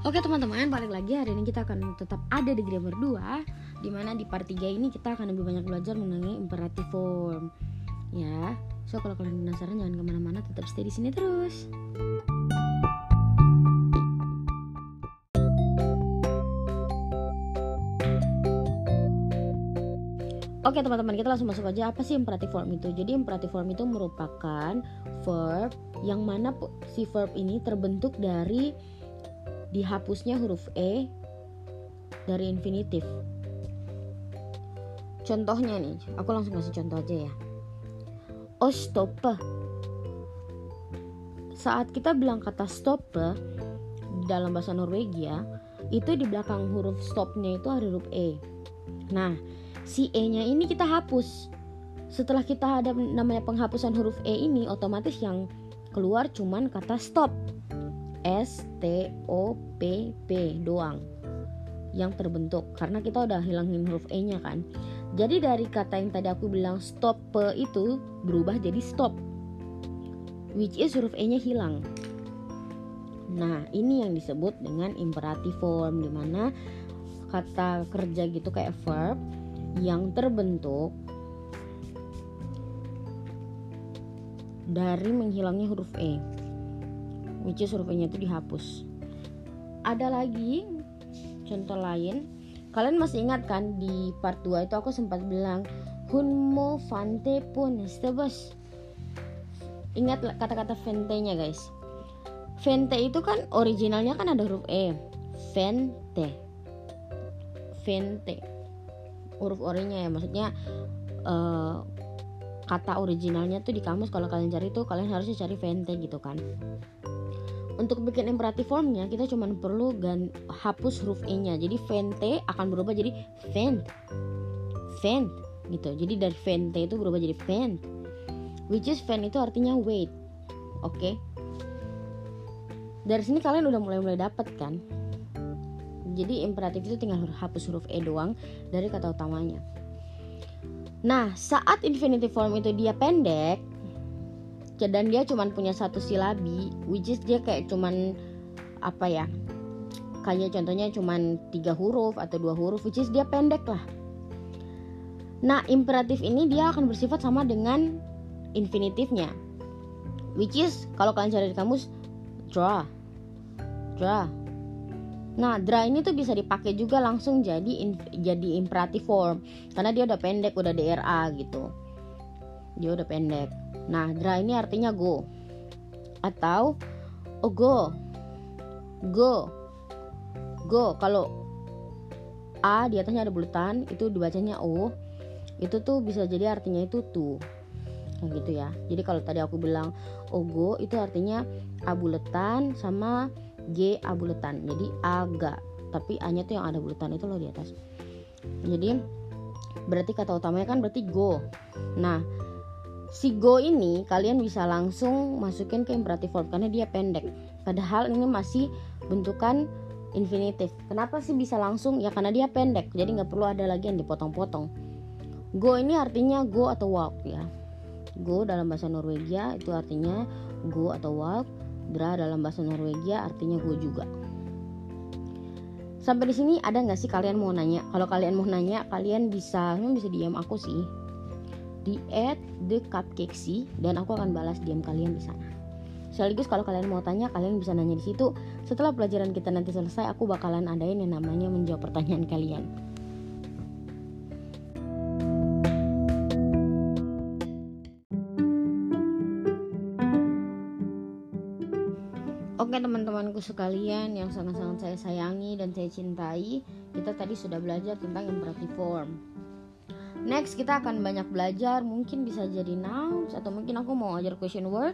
Oke teman-teman, balik lagi. Hari ini kita akan tetap ada di grammar 2 Di mana di part 3 ini kita akan lebih banyak belajar mengenai imperative form. Ya, so kalau kalian penasaran jangan ke mana-mana tetap stay di sini terus. Oke teman-teman kita langsung masuk aja. Apa sih imperative form itu? Jadi imperative form itu merupakan verb yang mana si verb ini terbentuk dari dihapusnya huruf e dari infinitif. Contohnya nih, aku langsung kasih contoh aja ya. Stoppe. Saat kita bilang kata stoppe dalam bahasa Norwegia, itu di belakang huruf stopnya itu ada huruf e. Nah, si e-nya ini kita hapus. Setelah kita ada namanya penghapusan huruf e ini, otomatis yang keluar cuman kata stop. S T O P P doang yang terbentuk. Karena kita udah hilangin huruf E nya kan. Jadi dari kata yang tadi aku bilang stop itu berubah jadi stop. Which is huruf E nya hilang. Nah ini yang disebut dengan imperative form di mana kata kerja gitu kayak verb yang terbentuk dari menghilangnya huruf E which is surveinya itu dihapus. Ada lagi contoh lain. Kalian masih ingat kan di part 2 itu aku sempat bilang hunmo fante pun stebos ingat kata-kata fente nya guys. Fente itu kan originalnya kan ada huruf e. Fente. Fente. Huruf orinya ya maksudnya uh, kata originalnya tuh di kamus. Kalau kalian cari tuh kalian harusnya cari fente gitu kan untuk bikin imperatif formnya kita cuma perlu gan hapus huruf e nya jadi vente akan berubah jadi vent vent gitu. Jadi dari vente itu berubah jadi vent which is vent itu artinya wait oke? Okay? dari sini kalian udah mulai-mulai dapat kan? Jadi imperatif itu tinggal hapus huruf e doang dari kata utamanya. Nah saat infinitive form itu dia pendek dan dia cuman punya satu silabi which is dia kayak cuman apa ya kayak contohnya cuman tiga huruf atau dua huruf which is dia pendek lah nah imperatif ini dia akan bersifat sama dengan infinitifnya which is kalau kalian cari di kamus draw draw Nah, draw ini tuh bisa dipakai juga langsung jadi in, jadi imperatif form karena dia udah pendek, udah DRA gitu. Dia udah pendek. Nah, dra ini artinya go atau oh go. Go. Go. Kalau A di atasnya ada bulatan, itu dibacanya O. Itu tuh bisa jadi artinya itu tu. Kayak gitu ya. Jadi kalau tadi aku bilang ogo itu artinya A buletan sama G A buletan. Jadi aga. Tapi A-nya tuh yang ada bulatan itu loh di atas. Jadi berarti kata utamanya kan berarti go. Nah, si go ini kalian bisa langsung masukin ke imperatif verb karena dia pendek. Padahal ini masih bentukan infinitif. Kenapa sih bisa langsung? Ya karena dia pendek. Jadi nggak perlu ada lagi yang dipotong-potong. Go ini artinya go atau walk ya. Go dalam bahasa Norwegia itu artinya go atau walk. Dra dalam bahasa Norwegia artinya go juga. Sampai di sini ada nggak sih kalian mau nanya? Kalau kalian mau nanya kalian bisa bisa diam aku sih di at the cupcakesy dan aku akan balas diam kalian di sana. Sekaligus kalau kalian mau tanya, kalian bisa nanya di situ. Setelah pelajaran kita nanti selesai, aku bakalan adain yang namanya menjawab pertanyaan kalian. Oke teman-temanku sekalian yang sangat-sangat saya sayangi dan saya cintai Kita tadi sudah belajar tentang imperative form Next kita akan banyak belajar, mungkin bisa jadi nouns atau mungkin aku mau ajar question word.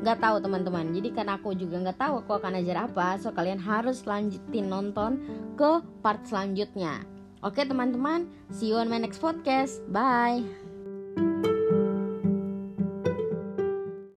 Gak tahu teman-teman. Jadi kan aku juga gak tahu aku akan ajar apa, so kalian harus lanjutin nonton ke part selanjutnya. Oke teman-teman, see you on my next podcast. Bye.